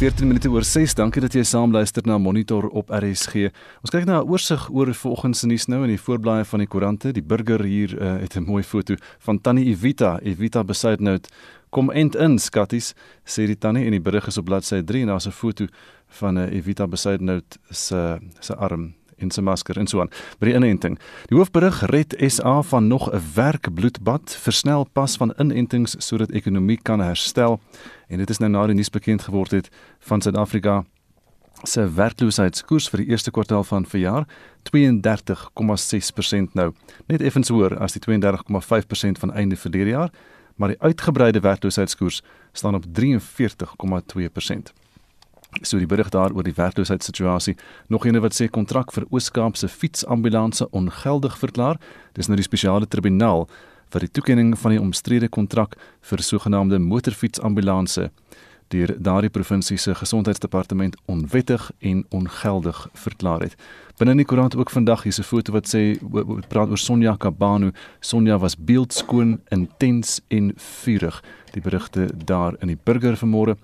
14 minute oor 6. Dankie dat jy saam luister na Monitor op RSG. Ons kyk na 'n oorsig oor vanoggend se nuus nou in die voorblaaie van die koerante. Die burger hier uh, het 'n mooi foto van Tannie Evita. Evita beside note kom end in skatties sê die tannie en die berig is op bladsy 3 en daar's 'n foto van 'n uh, Evita beside note se se arm en sy masker en so aan. By die inenting. Die hoofberig red SA van nog 'n werkbloedbad, versnel pas van inentings sodat ekonomie kan herstel. En dit is nou na die nuus bekend geword het van Suid-Afrika se werkloosheidskoers vir die eerste kwartaal van verjaar 32,6% nou. Net effens hoër as die 32,5% van einde verlede jaar, maar die uitgebreide werkloosheidskoers staan op 43,2%. So die berig daar oor die werkloosheidssituasie. Nog eene wat sê kontrak vir Oos-Kaapse fietsambulance ongeldig verklaar. Dis nou die spesiale tribunaal vir die toekenning van die omstrede kontrak vir sogenaamde motorfietsambulance deur daardie provinsie se gesondheidsdepartement onwettig en ongeldig verklaar het. Binne in die koerant ook vandag hier's 'n foto wat sê wat praat oor Sonja Kabanu. Sonja was beeldskoon, intens en vurig. Die berigte daar in die burger vanmôre.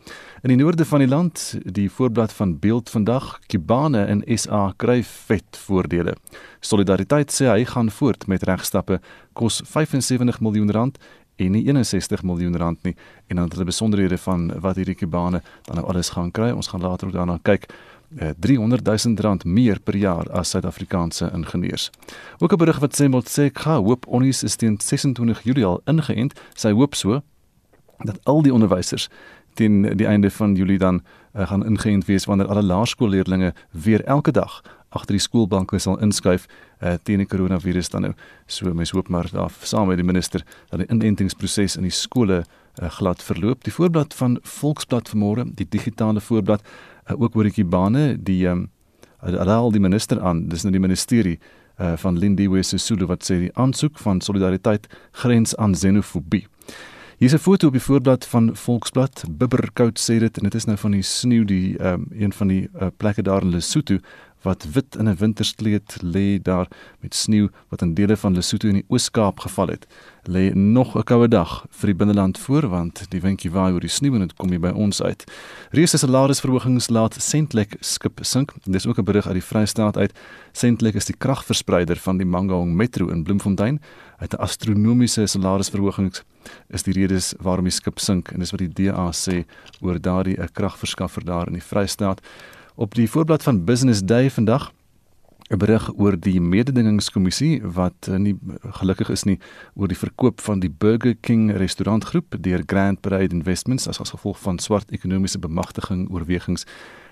In die noorde van die land, die voorblad van Beeld vandag, Kibane in SA kry vet voordele. Solidariteit sê hy gaan voort met regstappe kos 75 miljoen rand en nie 61 miljoen rand nie en dan het hulle besonderhede van wat hierdie kubane dan nou alles gaan kry. Ons gaan later ook daarna kyk. 300 eh, 000 rand meer per jaar as Suid-Afrikaanse ingenieurs. Ook 'n berig wat sê Motsekga hoop Onnies is teen 26 Julie al ingeënt. Sy hoop so dat al die onderwysers teen die einde van Julie dan uh, gaan ingeënt wees wanneer alle laerskoolleerdlinge weer elke dag agter die skoolbanke sal inskuif uh, teen die koronavirus dan nou. So mens hoop maar daar saam met die minister dat die inentingsproses in die skole uh, glad verloop. Die voorblad van Volksblad vanmôre, die digitale voorblad uh, ook oor die bane, die um, al die minister aan, dis nou die ministerie uh, van Lindiwe Sisulu wat sê die aansoek van solidariteit grens aan xenofobie. Hier is 'n foto op die voorblad van Volksblad. Bibberkout sê dit en dit is nou van die sneeu die um, een van die uh, plekke daar in Lesotho wat wit in 'n winterskleed lê daar met sneeu wat in dele van Lesotho in die Oos-Kaap geval het. Lê nog 'n koue dag vir die binneland voor want die windjie waai oor die sneeu en dit kom hier by ons uit. Reuse salarisverhogings laat Sentlek skip sink. Dis ook 'n berig uit die Vrystaat uit. Sentlek is die kragverspreider van die Mangaung Metro in Bloemfontein. Uit 'n astronomiese salarisverhogings is die redes waarom die skip sink en dis wat die DA sê oor daardie 'n kragverskaffer daar in die Vrystaat. Op die voorblad van Business Day vandag 'n berig oor die mededingingskommissie wat eh, nie gelukkig is nie oor die verkoop van die Burger King restaurantgroep deur Grand Parade Investments as gevolg van swart ekonomiese bemagtiging oorwegings.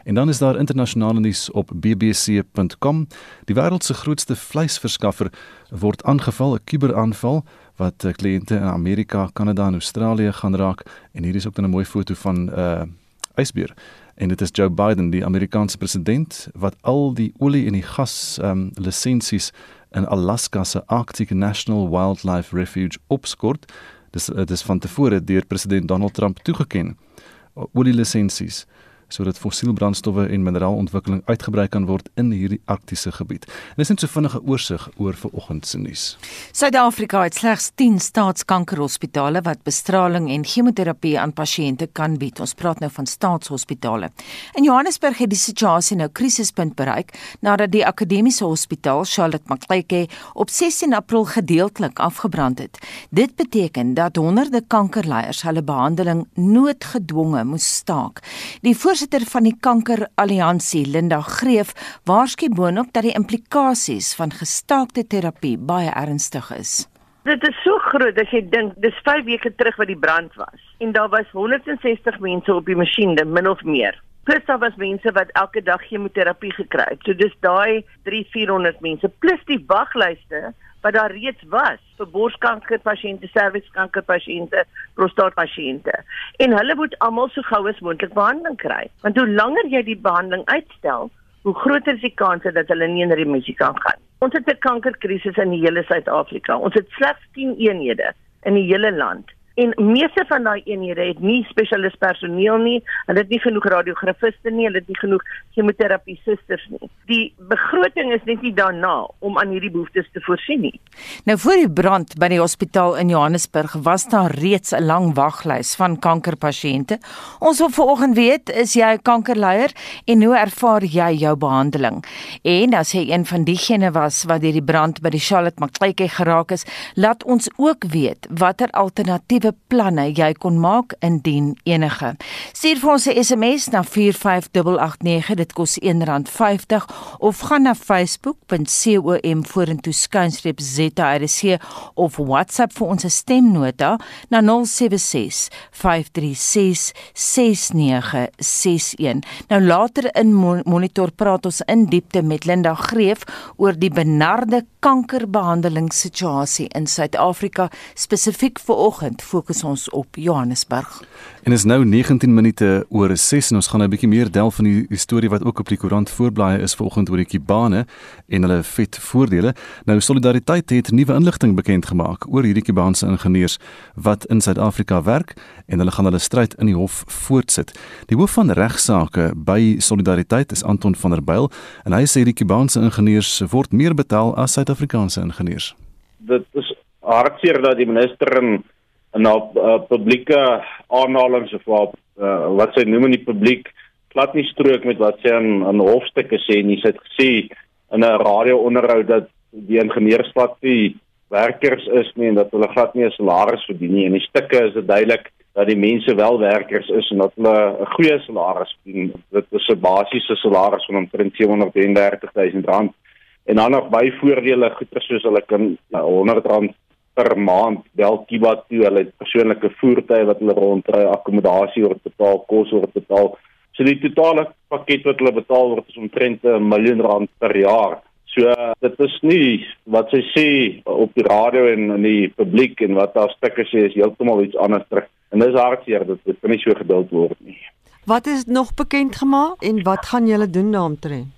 En dan is daar internasionale nuus op bbc.com. Die wêreld se grootste vleisverskaffer word aangeval, 'n kuberaanval wat eh, kliënte in Amerika, Kanada en Australië gaan raak en hier is ook 'n mooi foto van 'n uh, ysbeer en dit is Joe Biden die Amerikaanse president wat al die olie en die gas ehm um, lisensies in Alaska se Arctic National Wildlife Refuge opskort. Dis dit is van tevore deur president Donald Trump toegeken olie lisensies sodat fossielbrandstowwe en mineraalontwikkeling uitgebrei kan word in hierdie arktiese gebied. En dis net so vinnige oorsig oor vanoggend se nuus. Suid-Afrika het slegs 10 staatskankerhospitale wat bestraling en chemoterapie aan pasiënte kan bied. Ons praat nou van staatshospitale. In Johannesburg het die situasie nou krisispunt bereik nadat die akademiese hospitaal Charlotte Macleke op 16 April gedeeltelik afgebrand het. Dit beteken dat honderde kankerleiers hulle behandeling noodgedwonge moes staak. Die voorsitter van die Kanker Alliansie, Linda Greef, waarskynlik boonop dat die implikasies van gestaakte terapie baie ernstig is. Dit is so groot as jy dink dis 5 weke terug wat die brand was en daar was 160 mense op die masjiene min of meer. Plus daar was mense wat elke dag chemoterapie gekry het. So dis daai 3-400 mense plus die waglyste wat daar reeds was vir borskankerpasiënte, serviskankerpasiënte, prostaatpasiënte. En hulle moet almal so gou as moontlik behandeling kry. Want hoe langer jy die behandeling uitstel, hoe groter is die kans dat hulle nie in remissie kan gaan. Ons het 'n kankerkrisis in die hele Suid-Afrika. Ons het slegs 10 eenhede in die hele land En meeste van daai eenhede het nie spesialis personeel nie, hulle het nie genoeg radiografiste nie, hulle het nie genoeg chemoterapie susters nie. Die begroting is net nie daarna om aan hierdie behoeftes te voorsien nie. Nou voor die brand by die hospitaal in Johannesburg was daar reeds 'n lang waglys van kankerpasiënte. Ons wil vanoggend weet, is jy 'n kankerleier en hoe ervaar jy jou behandeling? En as jy een van diegene was wat deur die brand by die Charlotte Maclay geraak is, laat ons ook weet watter alternatiewe planne jy kon maak indien enige. Stuur vir ons 'n SMS na 45889, dit kos R1.50 of gaan na facebook.com vorentoe skynstreep ZRC of WhatsApp vir ons stemnota na 076 536 6961. Nou later in monitor praat ons in diepte met Linda Greef oor die benarde kankerbehandelingssituasie in Suid-Afrika. Spesifiek vir oggend fokus ons op Johannesburg. En is nou 19 minute oor 6 en ons gaan 'n bietjie meer delf van die, die storie wat ook op die koerant voorblaai is vanoggend oor die kibane en hulle vet voordele. Nou Solidariteit het nuwe inligting bekend gemaak oor hierdie kibaanse ingenieurs wat in Suid-Afrika werk en hulle gaan hulle stryd in die hof voortsit. Die hoof van regsaake by Solidariteit is Anton van der Byl en hy sê die kibaanse ingenieurs word meer betaal as Suid-Afrikaanse ingenieurs. Dit is hartseer dat die minister in in op uh, publieke aanhalinge of op uh, wat sy noem in die publiek plat nie strook met wat sy aan aan hofstukke sê nie. Sy het gesê in 'n radio-onderhoud dat die ingenieursvat die werkers is nie en dat hulle glad nie 'n salaris verdien nie. In die stukke is dit duidelik dat die mense wel werkers is en dat hulle 'n goeie salaris verdien. Dit is 'n basiese salaris van omtrent 733 000 rand en dan nog byvoordele goeder soos hulle kan 100 rand per maand bel Kiba toe. Hulle persoonlike voertuie wat hulle rondry akkommodasie word betaal kos word betaal. So die totale pakket wat hulle betaal word is omtrent 'n miljoen rand per jaar. So dit is nie wat sy sê op die radio en in die publiek en wat daar stukke sê is heeltemal iets anders terug. En dis hartseer dat dit nie so geduld word nie. Wat is nog bekend gemaak en wat gaan julle doen daaromtrent?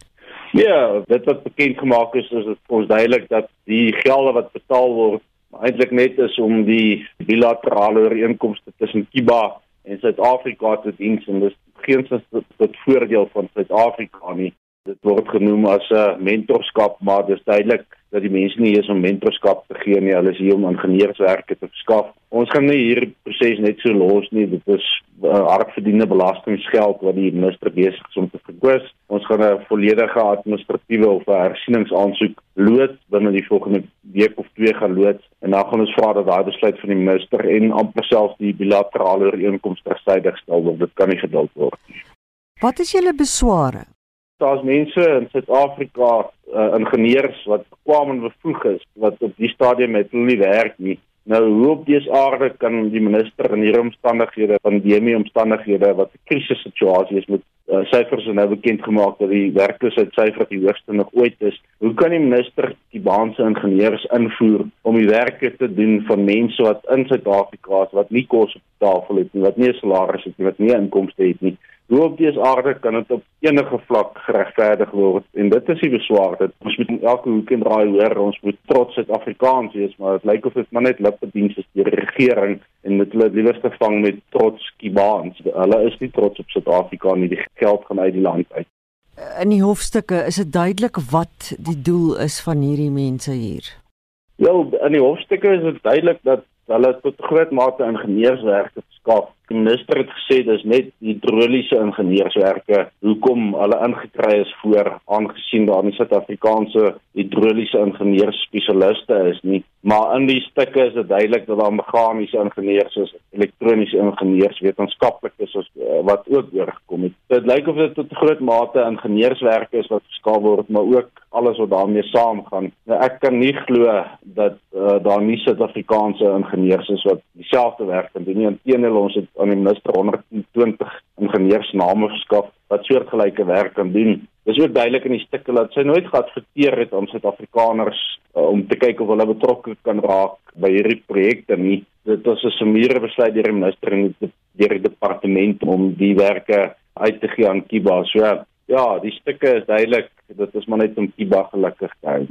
Ja, dit wat bekend gemaak is is dit ons duidelik dat die gelde wat betaal word eintlik net is om die bilaterale ooreenkomste tussen Kiba en Suid-Afrika te dien en dis geensins tot voordeel van Suid-Afrika nie. Dit word genoem as 'n mentorskap, maar dis duidelik dat die mense nie hier is om mentorskap te gee nie, hulle is hier om ingenieurswerke te verskaf. Ons gaan nie hierdie proses net so los nie. Dit is uh, hardverdiende belastinggeld wat die minister besig is om te verkwis. Ons gaan 'n volledige administratiewe of hersieningsaansoek loods binne die volgende week of twee gaan loods en dan gaan ons vra dat daai besluit van die minister en amper selfs die bilaterale ooreenkomste tersydig gestel word. Dit kan nie geduld word nie. Wat is julle besware? Daar's mense in Suid-Afrika uh, ingenieurs wat kwam en bevoeg is wat op die stadium met hulle nie werk nie. Nou hoe op dese aarde kan die minister in hierdie omstandighede van pandemie omstandighede wat 'n krisis situasie is met uh, syfers nou bekend gemaak dat die werkloosheid syfer die hoogste nog ooit is. Hoe kan die minister die baanse ingenieurs invoer om die werke te doen van mense wat in Suid-Afrika is wat nie kos op tafel het nie, wat nie 'n salaris het nie, wat nie inkomste het nie? Hoe op dese aarde kan dit op enige vlak geregverdig word en dit is die beswaar dat ons moet elke hoek en draai hoor ons moet trots Suid-Afrikaans wees maar dit lyk of dit maar net lipbediens is deur die regering en met hulle liewerste vang met trots Kibaans hulle is nie trots op Suid-Afrika nie die geld gaan uit die land uit. In die hofstukke is dit duidelik wat die doel is van hierdie mense hier? Ja, in die hofstukke is dit duidelik dat hulle tot groot mate ingenieurswerke skaf Die minister het gesê dis net hidroliese ingenieurswerke hoekom hulle ingekry is voor aangesien daar nie Suid-Afrikaanse hidroliese ingenieursspesialiste is nie. Maar in die stukke is dit duidelik dat daar meganiese ingenieurs is elektroniese ingenieurs wetenskaplikes is eh, wat ook oorgekom het. Dit lyk of dit tot groot mate ingenieurswerke is wat geskaaf word maar ook alles wat daarmee saamgaan. Nou, ek kan nie glo dat uh, daar nie Suid-Afrikaanse ingenieurs is wat dieselfde werk kan doen nie. Inteendeel ons het aan die minister 120 ingenieursname verskaf wat soortgelyke werk kan doen. Dis ook duidelik in die stukke dat sy nooit geadverteer het om Suid-Afrikaners uh, om te kyk of hulle betrokke kan raak by hierdie projekte nie. Dit was 'n summiere besluit deur die minister en deur die departement om die werke uit te gee aan Kiba. So ja, die stukke is duidelik, dit is maar net om Kiba gelukkig te hou.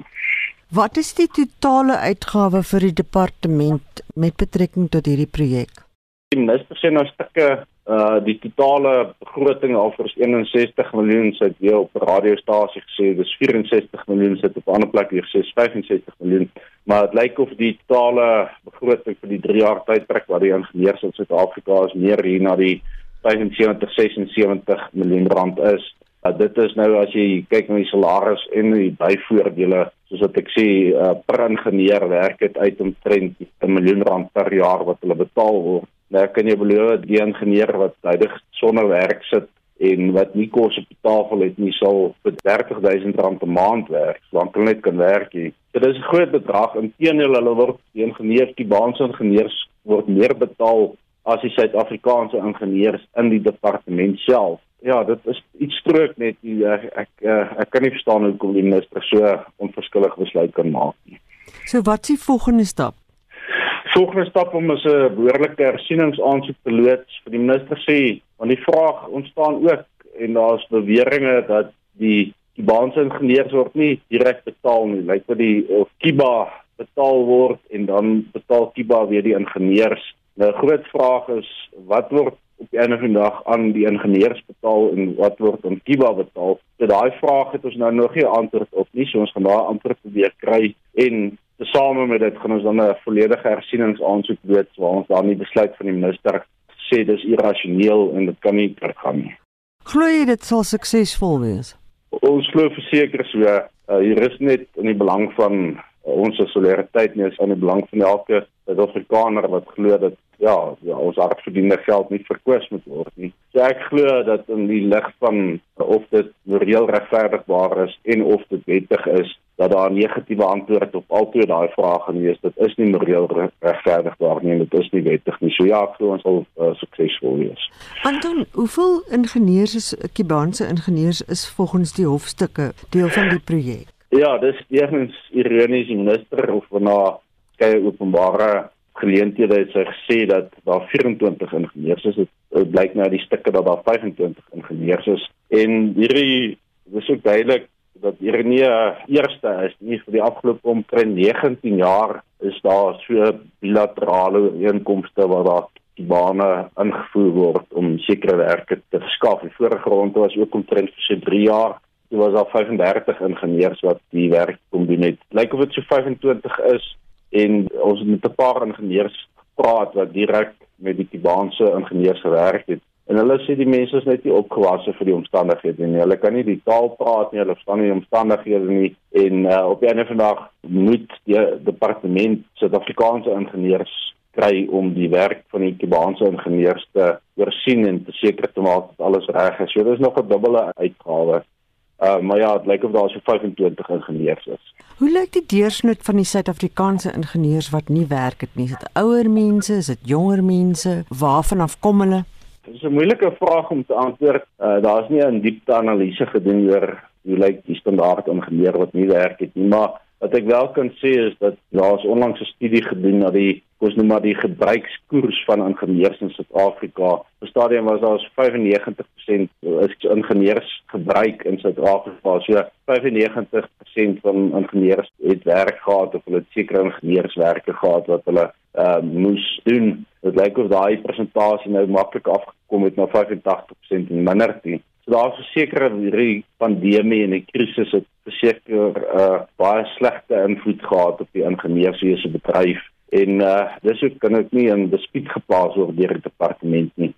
Wat is die totale uitgawe vir die departement met betrekking tot hierdie projek? Die minister sê nou stukke uh die totale begroting al vir 61 miljoen sit weer op radiostasie gesê dis 64 miljoen sit op 'n ander plek hier sê 65 miljoen. Maar dit lyk of die totale begroting vir die 3 jaar tydperk wat die ingenieurs in Suid-Afrika is meer hier na die 75 76 miljoen rand is. Uh, dit is nou as jy kyk na die salaris en die byvoordele soos wat ek sê uh, per ingenieur werk dit uit omtrent 'n miljoen rand per jaar wat hulle betaal word Nou kan jy belowe die ingenieur wat tydig sonder werk sit en wat nie kos op die tafel het nie sal vir 30000 rand 'n maand werk, want hulle net kan werk hier. Dit is 'n groot bedrag. Inteendeel, hulle word die ingenieurs, die baanse ingenieurs word meer betaal as die Suid-Afrikaanse ingenieurs in die departement self. Ja, dit is iets strook net ek ek, ek ek kan nie verstaan hoekom die minister so onverskillig besluit kan maak nie. So wat is die volgende stap? Volgende stap om 'n behoorlike hersieningsaansoek te loods vir die minister sê want die vraag ontstaan ook en daar's beweringe dat die Kubaanse ingenieurs word nie direk betaal nie. Lyk vir die of Kiba betaal word en dan betaal Kiba weer die ingenieurs. Nou groot vraag is wat word op die einde van die dag aan die ingenieurs betaal en wat word aan Kiba betaal? So daai vraag het ons nou nog nie antwoord op nie so ons gaan daai antwoord probeer kry en Tesame met dit gaan ons dan 'n volledige hersieningsaansoek loods waar ons dan die besluit van die minister sê dis irrasioneel en dit kan nie teruggaan nie. Glo jy dit sal suksesvol wees? Ons glo verseker so. Uh, hier is net in die belang van uh, ons solidariteit nie is in die belang van elke Suid-Afrikaner wat glo dat ja, ja ons hardverdiende geld nie verkwis moet word nie. So ek glo dat in die lig van uh, of dit reël regverdigbaar is en of dit wettig is dat daar 'n negatiewe antwoord op albei daai vrae gaan wees. Dit is nie moreel regverdigbaar nie, dit is nie wettig nie. So ja, ek glo ons sal uh, suksesvol wees. Anton, hoeveel ingenieurs is Kubaanse ingenieurs is volgens die hofstukke deel van die projek? Ja, dis eerstens ironies die minister of na skeie openbare geleenthede het sy gesê dat daar 24 ingenieurs is. Dit blyk nou die stukke dat daar 25 ingenieurs is en hierdie dis ook duidelik dat hier nie eerste is nie vir die afgelope omtrent 19 jaar is daar so bilaterale ooreenkomste waar daar die bane ingevoer word om sekere werke te verskaf. Die vorige ronde was ook omtrent vir so 3 jaar. Dit was al 35 ingenieurs wat die werk kom doen het. Lyk of dit so 25 is en ons het met 'n paar ingenieurs gepraat wat direk met die Kubaanse ingenieurs gewerk het En hulle sê die mense is net nie opgewasse vir die omstandighede nie. Hulle kan nie die taal praat nie, hulle verstaan nie die omstandighede nie en uh, op die einde van die dag moet die departement Suid-Afrikaanse ingenieurs kry om die werk van die Kubaanse ingenieurs te oorsien en te seker te maak dat alles reg is. So dis nog 'n dubbele uitgawe. Uh maar ja, dit lyk of daar so 25 ingenieurs is. Hoe lyk die deursnit van die Suid-Afrikaanse ingenieurs wat nie werk het nie? Is dit ouer mense, is dit jonger mense? Waarvan af kom hulle? Dit is 'n moeilike vraag om te antwoord. Uh, Daar's nie 'n diepte analise gedoen oor hoe lyk die standaard ingenieur wat nie werk het nie, maar wat ek wel kan sê is dat daar's onlangs 'n studie gedoen na die kos nou maar die gebruikskoers van ingenieurs in Suid-Afrika. Op stadium was daar 95% is ingenieurs gebruik in Suid-Afrika. So 95% van ingenieurs het werk gehad of hulle het sekere ingenieurswerke gehad wat hulle uh, moes doen. Dit lyk of daai persentasie nou maklik afgekom het na 85% en minder nie. So daar's verseker hierdie pandemie en die krisis het verseker uh, baie slegte invloed gehad op die ingenieurswese bedryf en uh, dis ook kan ek nie in dispuut geplaas word deur die departement nie.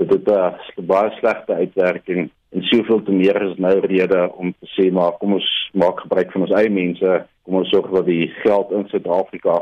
Dit het 'n uh, baie slegte uitwerking en soveel te meer is nou rede om te sê maar kom ons maak gebruik van ons eie mense kom ons sorg dat die geld in Suid-Afrika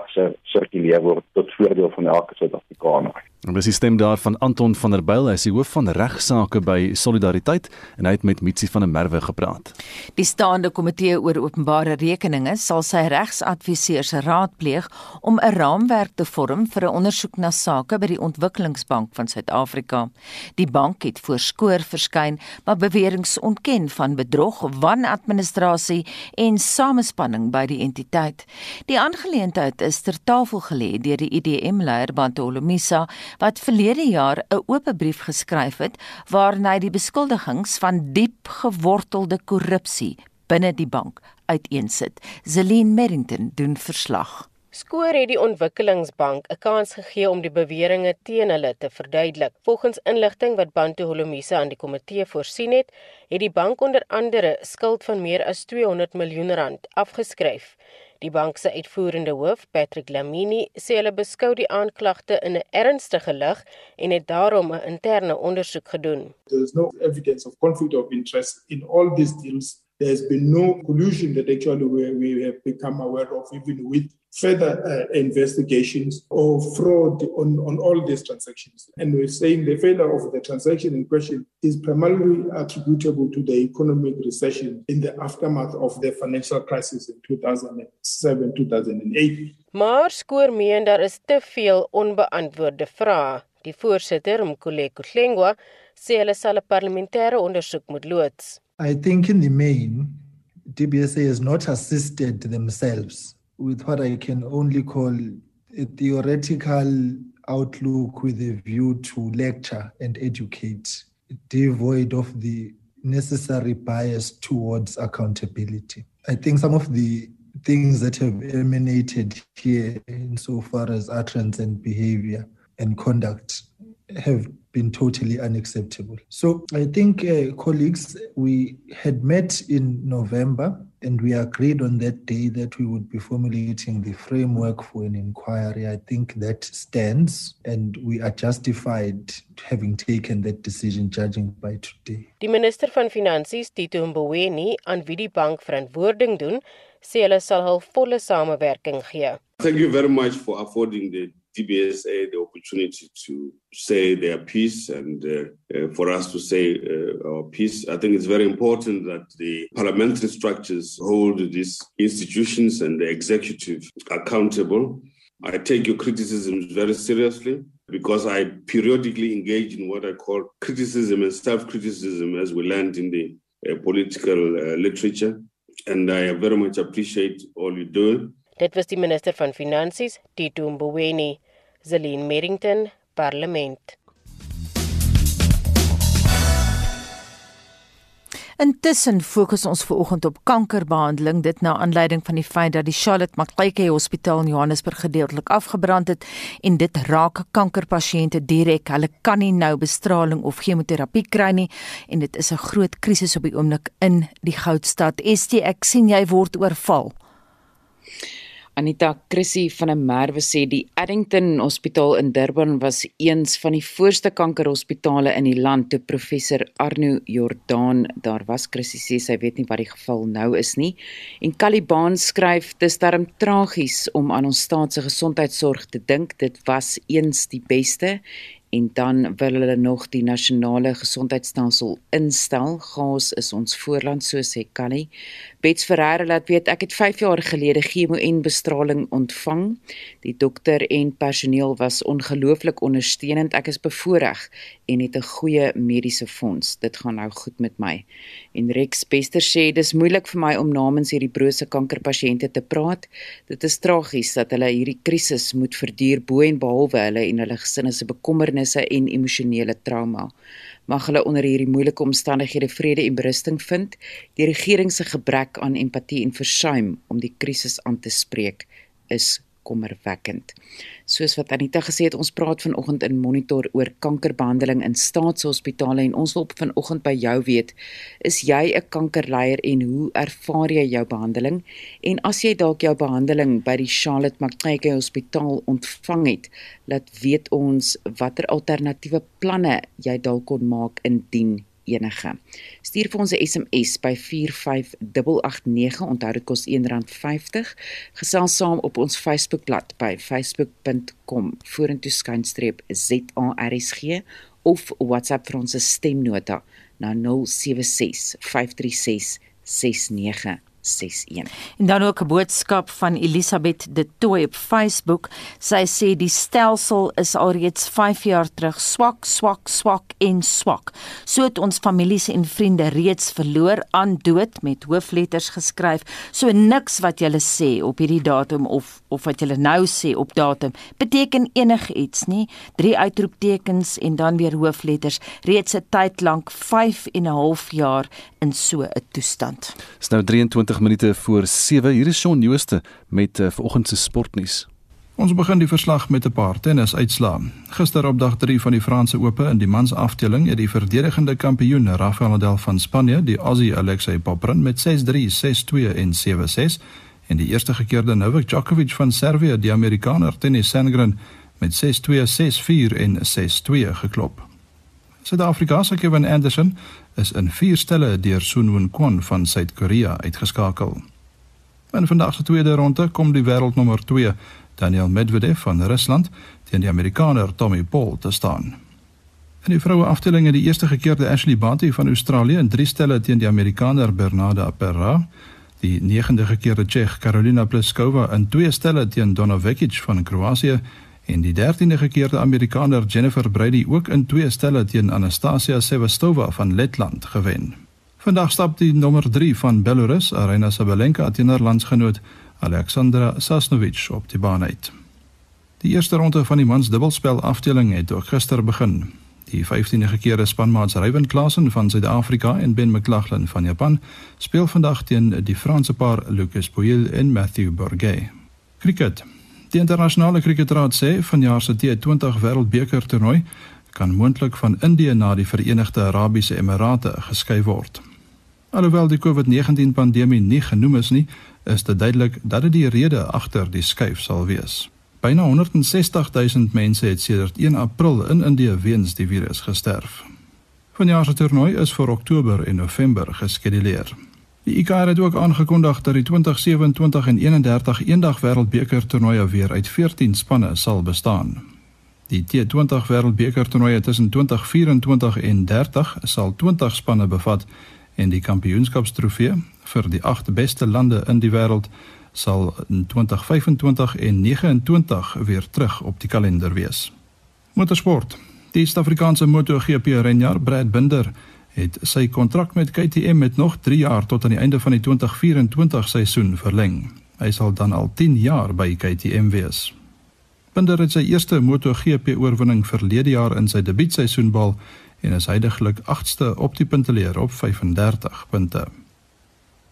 sirkuleer word tot voordeel van elke Suid-Afrikaner. En dis die stem daar van Anton van der Byl, hy is die hoof van regsaake by Solidariteit en hy het met Mitsi van der Merwe gepraat. Die staande komitee oor openbare rekeninge sal sy regsadviseurs raadpleeg om 'n raamwerk te vorm vir 'n ondersoek na sake by die Ontwikkelingsbank van Suid-Afrika. Die bank het voorskoor verskyn, maar beweringe ontken van bedrog, wanadministrasie en samespanning by die entiteit. Die aangeleentheid is ter tafel gelê deur die IDM-leier Bantolomisa wat verlede jaar 'n oop brief geskryf het waarin hy die beskuldigings van diep gewortelde korrupsie binne die bank uiteensit. Zelin Merrington doen verslag. Skoor het die Ontwikkelingsbank 'n kans gegee om die beweringe teen hulle te verduidelik. Volgens inligting wat Bantu Holomisa aan die komitee voorsien het, het die bank onder andere skuld van meer as 200 miljoen rand afgeskryf. Die bank se uitvoerende hoof, Patrick Lamini, sê hulle beskou die aanklagte in 'n ernstige lig en het daarom 'n interne ondersoek gedoen. There is no evidence of conflict of interest in all these deals. There has been no collusion that actually we, we have become aware of, even with further uh, investigations or fraud on, on all these transactions. And we're saying the failure of the transaction in question is primarily attributable to the economic recession in the aftermath of the financial crisis in 2007 2008. Maar skoor meen daar is te veel onbeantwoorde vrae. Die voorsitter, sê hulle sal 'n parlementêre ondersoek moet loods. I think in the main DBSA has not assisted themselves with what I can only call a theoretical outlook with a view to lecture and educate, devoid of the necessary bias towards accountability. I think some of the things that have emanated here, insofar as utterance and behavior and conduct, have been totally unacceptable. So I think, uh, colleagues, we had met in November and we agreed on that day that we would be formulating the framework for an inquiry. I think that stands and we are justified having taken that decision judging by today. Die minister van Finansies, Tito Mboweni, aan wie die bank verantwoording doen, sê hulle sal hul volle samewerking gee. Thank you very much for affording the DBSA the opportunity to say their piece and uh, uh, for us to say uh, our piece. I think it's very important that the parliamentary structures hold these institutions and the executive accountable. I take your criticisms very seriously because I periodically engage in what I call criticism and self criticism as we learned in the uh, political uh, literature. And I very much appreciate all you do. Dit was die minister van Finansies, Tito Mboweni, Zelin Merrington, Parlement. Intussen fokus ons veraloggend op kankerbehandeling dit na aanleiding van die feit dat die Charlotte Macleay Hospitaal in Johannesburg gedeeltelik afgebrand het en dit raak kankerpasiënte direk. Hulle kan nie nou bestraling of chemoterapie kry nie en dit is 'n groot krisis op die oomblik in die Goudstad. ST ek sien jy word oorval. Anita Chrissy van der Merwe sê die Addington Hospitaal in Durban was eens van die voorste kankerhospitale in die land toe professor Arno Jordaan daar was. Chrissy sê sy weet nie wat die geval nou is nie. En Caliban skryf dis darm tragies om aan ons staat se gesondheidsorg te dink. Dit was eens die beste en dan wil hulle nog die nasionale gesondheidstelsel instel. Gas is ons voorland so sê Callie. Bets Ferreira laat weet ek het 5 jaar gelede chemo en bestraling ontvang. Die dokter en personeel was ongelooflik ondersteunend. Ek is bevoorreg en het 'n goeie mediese fonds. Dit gaan nou goed met my. En Rex Bester sê dis moeilik vir my om namens hierdie brose kankerpasiënte te praat. Dit is tragies dat hulle hierdie krisis moet verduur bo en behalwe hulle en hulle gesinne se bekommernisse en emosionele trauma mag hulle onder hierdie moeilike omstandighede vrede en berusting vind. Die regering se gebrek aan empatie en versuim om die krisis aan te spreek is kommerwekkend. Soos wat Anita gesê het, ons praat vanoggend in monitor oor kankerbehandeling in staatshospitale en ons wil vanoggend by jou weet, is jy 'n kankerleier en hoe ervaar jy jou behandeling? En as jy dalk jou behandeling by die Charlotte Macleay Hospitaal ontvang het, laat weet ons watter alternatiewe planne jy dalk kon maak indien enige. Stuur vir ons 'n SMS by 45889. Onthou dit kos R1.50. Gesels saam op ons Facebookblad by facebook.com vorentoe skynstreep ZARSG of WhatsApp vir ons stemnota na 076 536 69 61. En dan ook 'n boodskap van Elisabeth de Tooi op Facebook. Sy sê die stelsel is alreeds 5 jaar terug swak, swak, swak en swak. So het ons families en vriende reeds verloor aan dood met hoofletters geskryf. So niks wat jy sê op hierdie datum of of wat jy nou sê op datum beteken enigiets nie. Drie uitroeptekens en dan weer hoofletters reeds 'n tyd lank 5 en 'n half jaar in so 'n toestand. Dis nou 23 20 minute voor 7. Hier is Shaun Jooste met uh, vanoggend se sportnuus. Ons begin die verslag met 'n paar tennisuitslae. Gister op dag 3 van die Franse Ope in die mans afdeling het die verdedigende kampioen Rafael Nadal van Spanje die Aussie Alexei Poprin met 6-3, 6-2 en 7-6 en die eerste gekeerde Novak Djokovic van Servië die Amerikaner Tennis Sandgren met 6-2, 6-4 en 6-2 geklop. Suid-Afrika se Kevin Anderson is in vier stelle deur Sun Won Kwon van Suid-Korea uitgeskakel. In vandag se tweede ronde kom die wêreldnommer 2 Daniel Medvedev van Rusland teen die Amerikaner Tommy Paul te staan. In die vroue afdeling het die eerste gekeerde Ashley Barty van Australië in drie stelle teen die Amerikaner Bernarda Perra, die negende gekeerde Tsjech Karolina Pliskova in twee stelle teen Donna Vekic van Kroasie en die 13de gekeerde Amerikaner Jennifer Brady ook in twee stelle teen Anastasia Sevastova van Letland gewen. Vandag stap die nommer 3 van Belarus, Arina Sabalenka, teen haar landsgenoot Alexandra Sasnovic op die baan uit. Die eerste ronde van die mans dubbelspel afdeling het ook gister begin. Die 15de gekeerde spanmaats Ryan Klassen van Suid-Afrika en Ben McLaughlin van Japan speel vandag teen die Franse paar Lucas Pouille en Matthew Bourget. Cricket. Die internasionale kriketraad sê vanjaar se T20 wêreldbeker toernooi kan moontlik van Indië na die Verenigde Arabiese Emirate geskuif word. Alhoewel die COVID-19 pandemie nie genoem is nie, is dit duidelik dat dit die rede agter die skuif sal wees. Byna 160 000 mense het sedert 1 April in Indië weens die virus gesterf. Vanjaar se toernooi is vir Oktober en November geskeduleer. Die ICC het ook aangekondig dat die 2027 en 31 eendag wêreldbeker toernooie weer uit 14 spanne sal bestaan. Die T20 wêreldbeker toernooie tussen 2024 en 30 sal 20 spanne bevat en die kampioenskapstrofee vir die agt beste lande in die wêreld sal in 2025 en 29 weer terug op die kalender wees. Motorsport. Die Suid-Afrikaanse MotoGP renjaer Brad Binder het sy kontrak met KTM met nog 3 jaar tot aan die einde van die 2024 seisoen verleng. Hy sal dan al 10 jaar by KTM wees. Binder het sy eerste MotoGP oorwinning verlede jaar in sy debuutseisoen behaal en is heidaglik 8ste op die punteleer op 35 punte.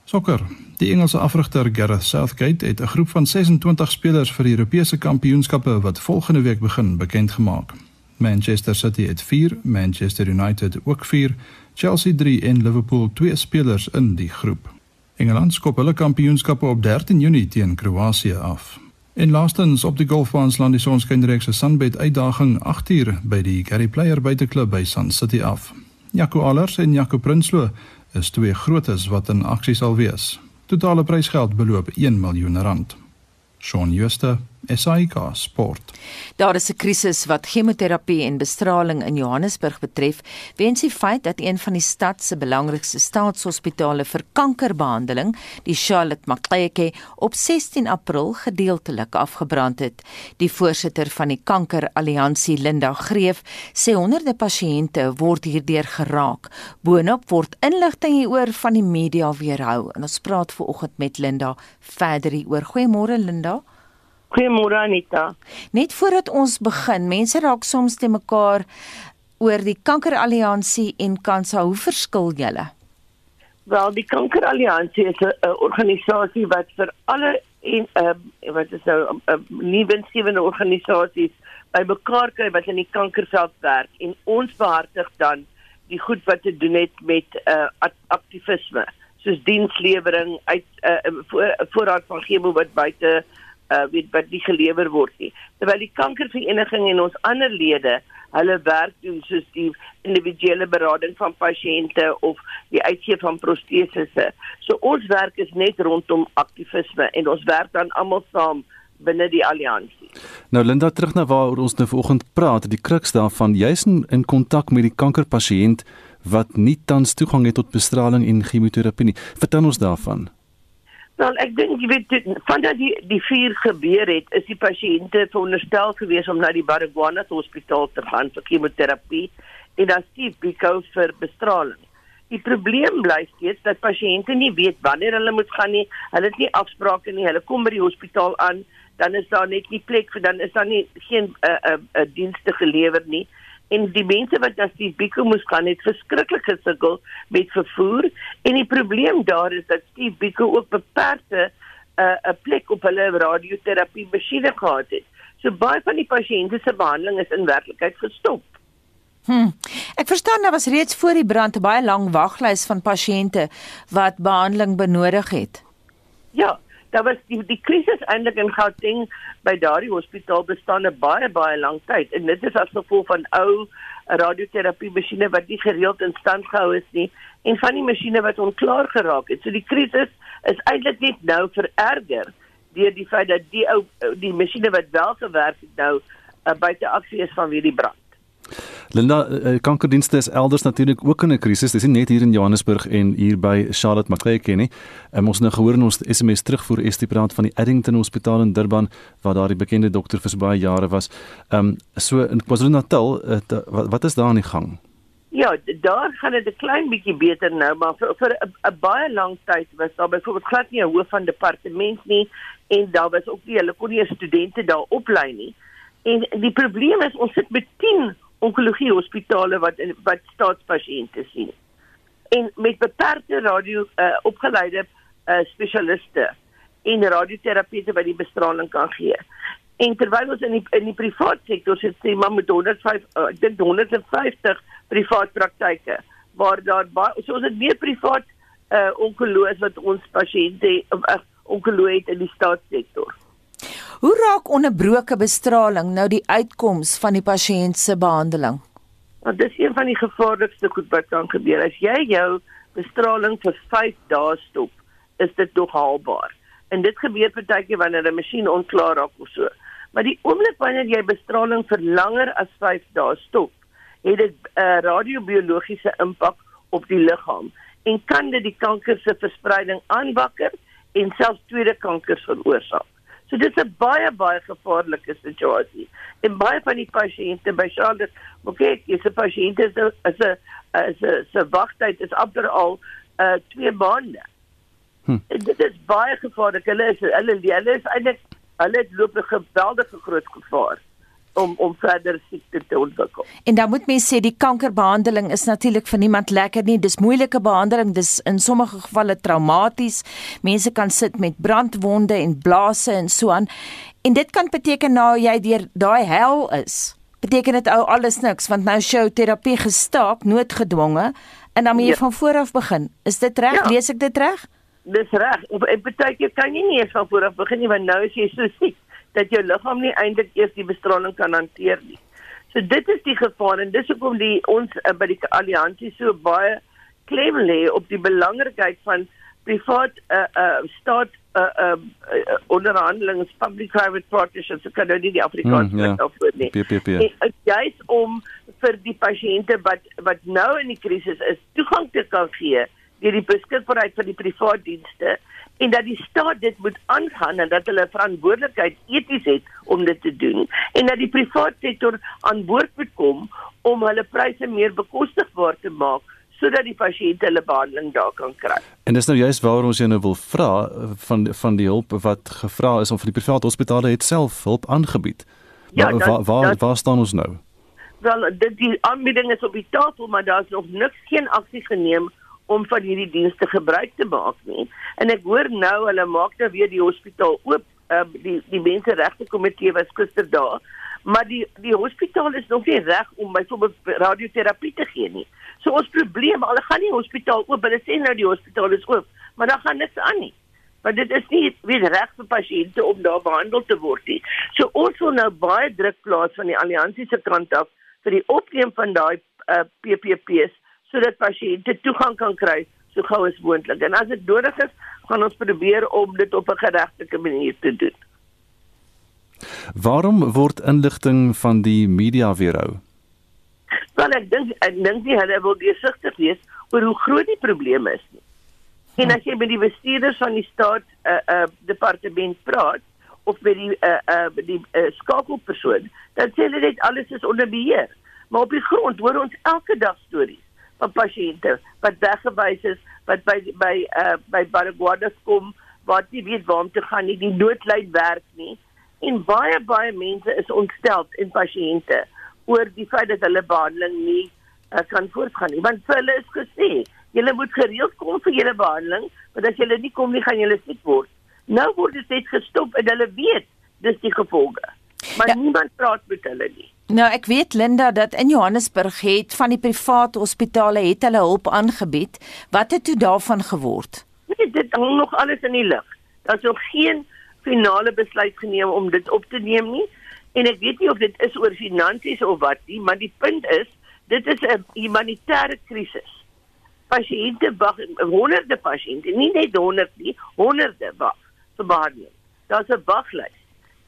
Sokker. Die Engelse afrigter Gareth Southgate het 'n groep van 26 spelers vir die Europese Kampioenskappe wat volgende week begin bekend gemaak. Manchester City het 4, Manchester United ook 4, Chelsea 3 en Liverpool 2 spelers in die groep. Engeland skop hulle kampioenskappe op 13 Junie teen Kroasie af. En laastens op die golfbaan slaan die Sonskynreeks se Sunbet uitdaging 8 uur by die Gary Player buiteklub by Sun City af. Jaco Allers en Jaco Prinsloo is twee grootes wat in aksie sal wees. Totale prysgeld beloop 1 miljoen rand. Shaun Schuster SAK Sport. Daar is 'n krisis wat chemoterapie en bestraling in Johannesburg betref, weens die feit dat een van die stad se belangrikste staatshospitale vir kankerbehandeling, die Charlotte Maxeke, op 16 April gedeeltelik afgebrand het. Die voorsitter van die Kankeralliansie, Linda Greef, sê honderde pasiënte word hierdeur geraak. Boonop word inligting hieroor van die media weerhou. En ons praat ver oggend met Linda verder hieroor. Goeiemôre Linda. Goeiemôre Anita. Net voordat ons begin, mense raak soms te mekaar oor die Kankeralliansie en Kansa. Hoe verskil julle? Wel, die Kankeralliansie is 'n organisasie wat vir alle en uh, wat is nou 'n uh, nie winsgewende organisasies bymekaar kry wat in die kankerveld werk en ons behartig dan die goed wat te doen het met uh, aktivisme soos dienslewering uit uh, voor, voorraad van chemo wat buite uh, weet wat nie gelewer word nie. Terwyl die kankervereniging en ons ander lede hulle werk doen soos die individuele berading van pasiënte of die uitgee van protesisse. So ons werk is net rondom aktivisme en ons werk dan almal saam binne die alliansie. Nou Linda terug na waar ons nou vanoggend praat, die kruks daarvan jy's in, in kontak met die kankerpasiënt wat nie tans toegang het tot bestraling en chemoterapie nie. Vertel ons daarvan. Wel, ek dink jy weet vandat die die vuur gebeur het, is die pasiënte veronderstel gewees om na die Baragwanath Hospitaal te gaan vir chemoterapie en dan stief biko vir bestraling. Die probleem bly steeds dat pasiënte nie weet wanneer hulle moet gaan nie. Hulle het nie afsprake nie. Hulle kom by die hospitaal aan, dan is daar net nie plek vir dan is daar nie geen 'n uh, 'n uh, uh, dienste gelewer nie. En die mense wat na Steve Biko moes gaan het verskriklik gesukkel met vervoer en die probleem daar is dat Steve Biko ook beperkte 'n uh, plek op hulle radioterapie masjiene gehad het. So baie van die pasiënte se behandeling is in werklikheid gestop. Hm. Ek verstaan daar was reeds voor die brand 'n baie lang waglys van pasiënte wat behandeling benodig het. Ja, daar was die die krisis eintlik in Gauteng by daardie hospitaal bestaan 'n baie baie lang tyd en dit is as gevolg van ou radioterapie masjiene wat nie gereeld in stand gehou is nie en van die masjiene wat onklaar geraak het. So die krisis is eintlik net nou vererger deur die feit dat die ou die masjiene wat wel gewerk het nou uh, buite aksie is vanweë die brand. Linda, uh, kankerdienste is elders natuurlik ook in 'n krisis. Dis nie net hier in Johannesburg en hier by Charlotte Macleay nie. Um, ons nou gehoor in ons SMS terugvoer is die praat van die Addington Hospitaal in Durban waar daardie bekende dokter vir baie jare was. Ehm um, so in KwaZulu-Natal, uh, wat, wat is daar aan die gang? Ja, daar gaan dit 'n klein bietjie beter nou, maar vir vir 'n baie lang tyd was daar byvoorbeeld glad nie 'n hoof van departement nie en daar was ook nie hulle kon nie studente daar oplei nie. En die probleem is ons sit met 10 onkologie hospitale wat wat staatspasiënte sien. En met beperkte radio uh, opgeleide uh, spesialiste en radioterapeute wat die bestraling kan gee. En terwyl ons in die in die privaat sektor sit, sê maar met 105 uh, ek dink 150 privaat praktyke waar daar baie so ons het meer privaat uh, onkoloog wat ons pasiënte uh, onkoloog het in die staatssektor. Hoe raak onderbroke bestraling nou die uitkoms van die pasiënt se behandeling? Want dis een van die gevaarlikste goed wat kan gebeur. As jy jou bestraling vir 5 dae stop, is dit nog haalbaar. En dit gebeur partykeer wanneer 'n masjien onklaar raak of so. Maar die oomblik wanneer jy bestraling vir langer as 5 dae stop, het dit 'n uh, radiobiologiese impak op die liggaam en kan dit die kanker se verspreiding aanwakker en selfs tweede kankers veroorsaak. So dit is 'n baie baie gevaarlike situasie. En baie van die pasiënte by Charlotte, okay, is 'n pasiënt is 'n is 'n is 'n se wagtyd is amper al uh 2 maande. Hm. Dit is baie gevaarlik. Hulle is hulle hulle is eintlik hulle loop 'n geweldige groot gevaar om om verder siekte te ontwikkel. En dan moet mens sê die kankerbehandeling is natuurlik vir niemand lekker nie. Dis moeilike behandeling, dis in sommige gevalle traumaties. Mense kan sit met brandwonde en blaase en so aan. En dit kan beteken nou jy deur daai hel is. Beteken dit ou alles niks want nou show terapie gestaak, noodgedwonge en dan moet jy ja. van voor af begin. Is dit reg? Ja. Lees ek dit reg? Dis reg. Op 'n kan jy nie eens van voor af begin nie want nou is jy so siek dat jou liggaam nie eintlik eers die bestraling kan hanteer nie. So dit is die gevaar en dis hoekom die ons uh, by die alliansie so baie klem lê op die belangrikheid van privaat uh uh staat uh uh, uh onderhandelings public private partnerships kan nou nie die Afrikaans mm, yeah. afvoer nie. PPP. Jy's om vir die pasiënte wat wat nou in die krisis is toegang te kan gee deur die beskikbaarheid van die privaat dienste en dat die staat dit moet aangaan en dat hulle verantwoordelikheid eties het om dit te doen en dat die private sektor aan boord moet kom om hulle pryse meer bekostigbaar te maak sodat die pasiënte hulle behandeling daar kan kry. En dis nou juist waarom ons jou nou wil vra van van die hulp wat gevra is om vir die private hospitale het self hulp aangebied. Ja, waar waar, waar, waar staan ons nou? Wel, dit die aanbieding is op die tafel, maar daar's nog niks geen aksie geneem om van hierdie dienste gebruik te maak nie. En ek hoor nou hulle maak nou weer die hospitaal oop. Uh, die die menseregte komitee was gister daar, maar die die hospitaal is nog nie reg om byvoorbeeld radioterapie te gee nie. So ons probleem, hulle gaan nie hospitaal oop, hulle sê nou die hospitaal is oop, maar dan gaan niks aan nie. Want dit is nie weer reg vir pasiënte om daar behandel te word nie. So ons wil nou baie druk plaas van die alliansie se kant af vir die opneem van daai uh, PPP's sodat pasiënte toegang kan kry so gou as moontlik. En as dit nodig is, gaan ons probeer om dit op 'n geregtelike manier te doen. Waarom word inligting van die media weerhou? Wel ek dink ek dink nie hulle wil deursigtig wees oor hoe groot die probleem is nie. En as jy met die bestuurders van die staat 'n uh, uh, departement praat of met die uh, uh, die uh, skakelpersoon, dan sê hulle net alles is onder beheer. Maar op die grond hoor ons elke dag stories pasiënte wat weggewys is wat by by uh, by Baragwanath kom wat nie weet waar om te gaan nie die noodlyn werk nie en baie baie mense is ontstel en pasiënte oor die feit dat hulle behandeling nie uh, kan voortgaan nie. Want vir hulle is gesê, julle moet gereeld kom vir julle behandeling, want as julle nie kom nie, gaan julle siek word. Nou word dit net gestop en hulle weet dis die gevolge. Maar ja. niemand praat met hulle nie. Nou ek weet Linda dat in Johannesburg het van die private hospitale het hulle hulp aangebied. Wat het toe daarvan geword? Nee, dit hang nog alles in die lug. Daar's nog geen finale besluit geneem om dit op te neem nie. En ek weet nie of dit is oor finansies of wat nie, maar die punt is, dit is 'n humanitêre krisis. Pasiënte wag, honderde pasiënte, nie net honderde nie, honderde wag vir behandeling. Daar's 'n waglys.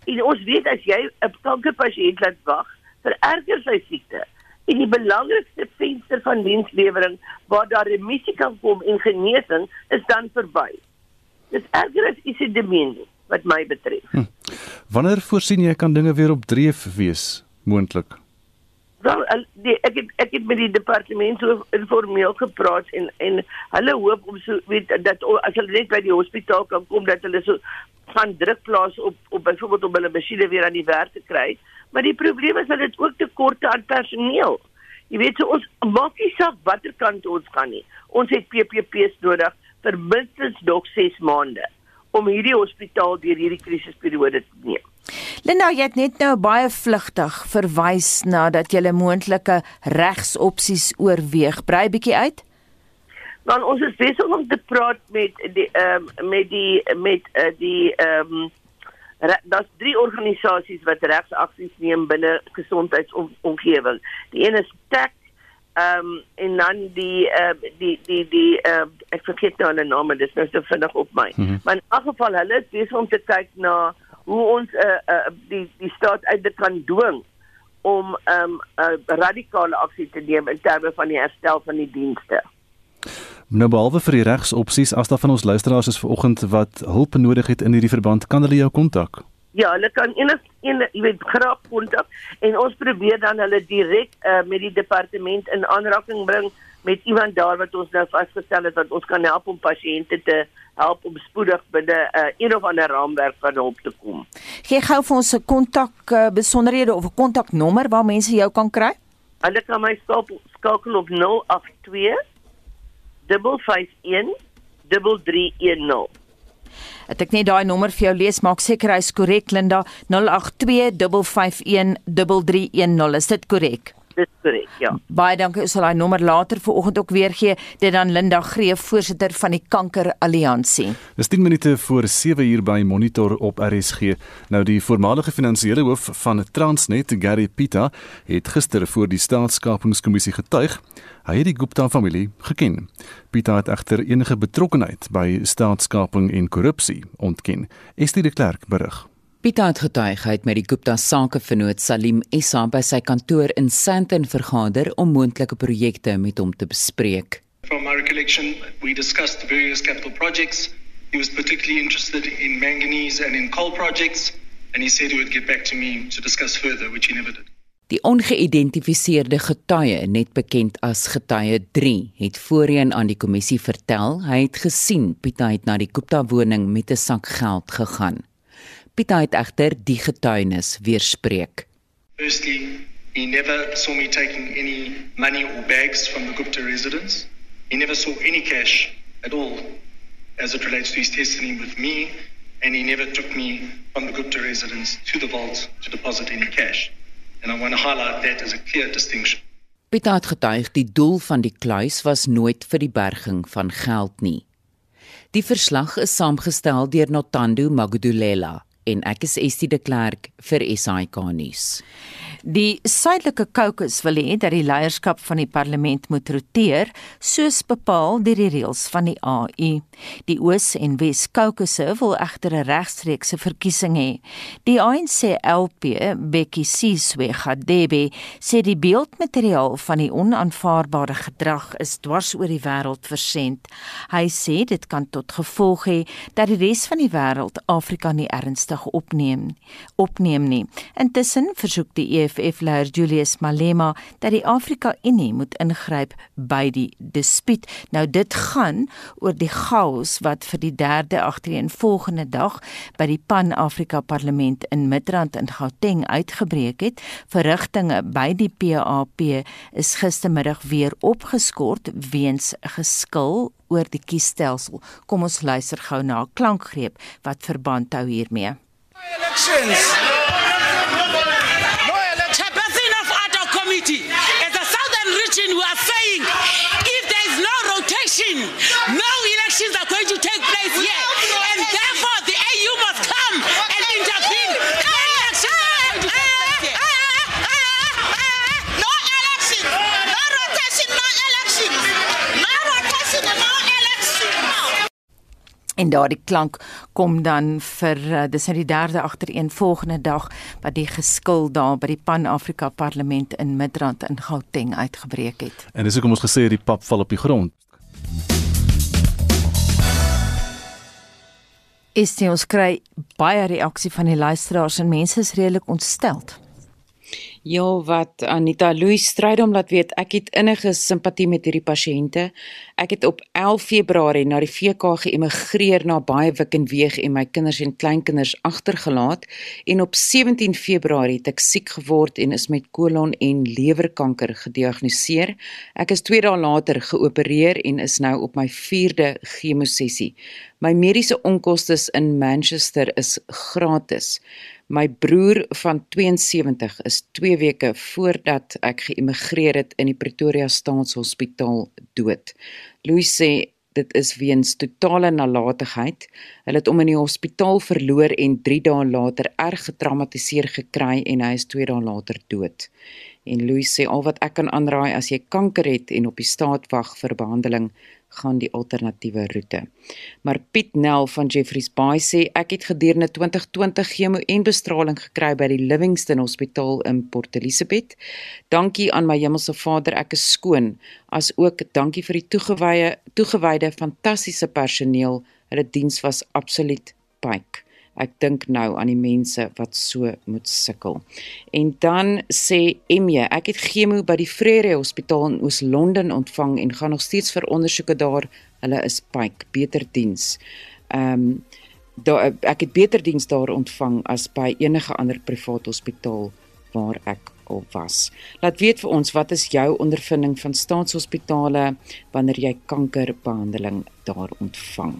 En ons weet as jy 'n kankerpasiënt laat wag, vererger sy siekte. En die belangrikste venster van dienslewering waar daar remissie kan kom en genesing is dan verby. Dis erger as isidemie wat my betref. Hm. Wanneer voorsien jy kan dinge weer op dreef wees moontlik? Wel, die, ek het ek het met die departement so informeel gepraat en en hulle hoop om so weet dat as hulle net by die hospitaal kan kom dat hulle so gaan druk plaas op op byvoorbeeld om hulle masjiene weer aan die werk te kry. Maar die probleem is dat dit ook tekorte aan personeel. Jy weet so ons maak nie saak watter kant ons gaan nie. Ons het PPP's nodig vir minstens nog 6 maande om hierdie hospitaal deur hierdie krisisperiode te neem. Linda, jy het net nou baie vlugtig verwys na dat jy moontlike regsopsies oorweeg. Brei bietjie uit. Want ons is besig om te praat met die ehm um, met die met uh, die ehm um, daar's drie organisasies wat regsaksies neem binne gesondheidsomgewing. Die een is TAC ehm um, en dan die uh, die die die uh, ek vergeet nou 'n naam, dit is nou so vinnig op my. Mm -hmm. Maar in elk geval hulle is besig om te kyk na hoe ons uh, uh, die die staat uit dit kan dwing om ehm um, 'n uh, radikale aksie te neem in terme van die herstel van die dienste. Nou behalwe vir die regsopsies, as daar van ons luisteraars is vanoggend wat hulp nodig het in hierdie verband, kan hulle jou kontak. Ja, hulle kan enig een jy weet graag kontak en ons probeer dan hulle direk uh, met die departement in aanraking bring met iemand daar wat ons nou vasgestel het dat ons kan help om pasiënte te help om spoedig binne uh, een of ander raamwerk van hulp te kom. Gee gou vir ons 'n kontak uh, besonderhede of 'n kontaknommer waar mense jou kan kry? Hulle kan my skakel op 082 051 Het ek net daai nommer vir jou lees, maak seker hy's korrek Linda 082 551 Is dit korrek? Dis korrek, ja. Baie dankie. Ons sal daai nommer later vanoggend ook weer gee. Dit dan Linda Greef, voorsitter van die Kanker Alliansie. Dis 10 minute voor 7 uur by Monitor op RSG. Nou die voormalige finansiële hoof van Transnet, Gary Pita, het gister voor die staatskapingskommissie getuig. Hy het die Gupta familie geken. Pita het egter enige betrokkeheid by staatskaping en korrupsie ontken. Estie de Klerk berig. Pieter het getuig hy het met die Gupta sakevernoot Salim Essa by sy kantoor in Sandton vergader om moontlike projekte met hom te bespreek. From my recollection, we discussed various capital projects. He was particularly interested in manganese and in coal projects and he said he would get back to me to discuss further, which he never did. Die ongeïdentifiseerde getuie, net bekend as getuie 3, het voorheen aan die kommissie vertel hy het gesien Pieter het na die Gupta woning met 'n sak geld gegaan. Pieter het egter die getuienis weerspreek. Firstly, he never saw me taking any money or bags from the Gupta residence. He never saw any cash at all as it relates to his testimony with me and he never took me from the Gupta residence to the vault to deposit any cash. And I want to highlight that as a clear distinction. Pieter het getuig die doel van die kluis was nooit vir die berging van geld nie. Die verslag is saamgestel deur Notando Magudulela en ek is Estie de Klerk vir SAK nuus. Die suidelike Kaukus wil hê dat die leierskap van die parlement moet roteer, soos bepaal deur die reëls van die AU. Die Oos- en Wes-Kaukusse wil egter 'n regstreekse verkiesing hê. Die ANC LP, Bekkie Cizwe-Gadebe, sê die beeldmateriaal van die onaanvaarbare gedrag is dwars oor die wêreld versend. Hy sê dit kan tot gevolg hê dat die res van die wêreld Afrika nie ernstig opneem opneem nie. Intussen versoek die EFF-leier Julius Malema dat die Afrika Unie moet ingryp by die dispuut. Nou dit gaan oor die chaos wat vir die derde agtereenvolgende dag by die Pan-Afrika Parlement in Midrand in Gauteng uitgebreek het. Verrigtinge by die PAP is gistermiddag weer opgeskort weens geskil oor die kiesstelsel. Kom ons luister gou na 'n klankgreep wat verband hou hiermee. Elections. En daardie klank kom dan vir uh, dis nou die derde agtereenvolgende dag wat die geskil daar by die Pan-Afrika Parlement in Midrand in Gauteng uitgebreek het. En dis hoekom ons gesê het die pap val op die grond. Is dit ons kry baie reaksie van die luisteraars en mense is redelik ontsteld. Ja, wat Anita Louis stryd om laat weet, ek het innige simpatie met hierdie pasiënte. Ek het op 11 Februarie na die VK geëmigreer na Baaiwik en Weeg en my kinders en kleinkinders agtergelaat en op 17 Februarie het ek siek geword en is met kolon en lewerkanker gediagnoseer. Ek is 2 dae later geopereer en is nou op my 4de chemosessie. My mediese onkoste in Manchester is gratis. My broer van 72 is 2 weke voordat ek geëmigreer het in die Pretoria Staatshospitaal dood. Louis sê dit is weens totale nalatigheid. Hulle het hom in die hospitaal verloor en 3 dae later erg getraumatiseer gekry en hy is 2 dae later dood. En Louis sê al wat ek kan aanraai as jy kanker het en op die staat wag vir behandeling, gaan die alternatiewe roete. Maar Piet Nel van Jeffreys Bay sê ek het gedurende 2020 chemo en bestraling gekry by die Livingston Hospitaal in Port Elizabeth. Dankie aan my hemelse Vader, ek is skoon. As ook dankie vir die toegewyde toegewyde fantastiese personeel. Hulle diens was absoluut pyk. Ek dink nou aan die mense wat so moet sukkel. En dan sê Emje, ek het chemo by die Frere Hospitaal in Oos-London ontvang en gaan nog steeds vir ondersoeke daar. Hulle is pyk, beter diens. Ehm um, daar ek het beter diens daar ontvang as by enige ander privaat hospitaal waar ek al was. Laat weet vir ons wat is jou ondervinding van staatshospitale wanneer jy kankerbehandeling daar ontvang.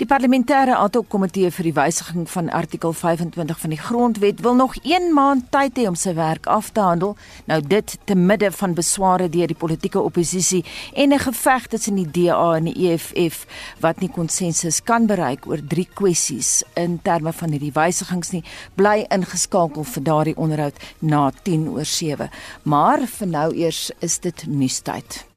Die parlementêre adhokkomitee vir die wysiging van artikel 25 van die grondwet wil nog 1 maand tyd hê om sy werk af te handel. Nou dit te midde van besware deur die politieke oppositie en 'n geveg tussen die DA en die EFF wat nie konsensus kan bereik oor drie kwessies in terme van hierdie wysigings nie. Bly ingeskakel vir daardie onderhoud na 10 oor 7. Maar vir nou eers is dit nuustyd.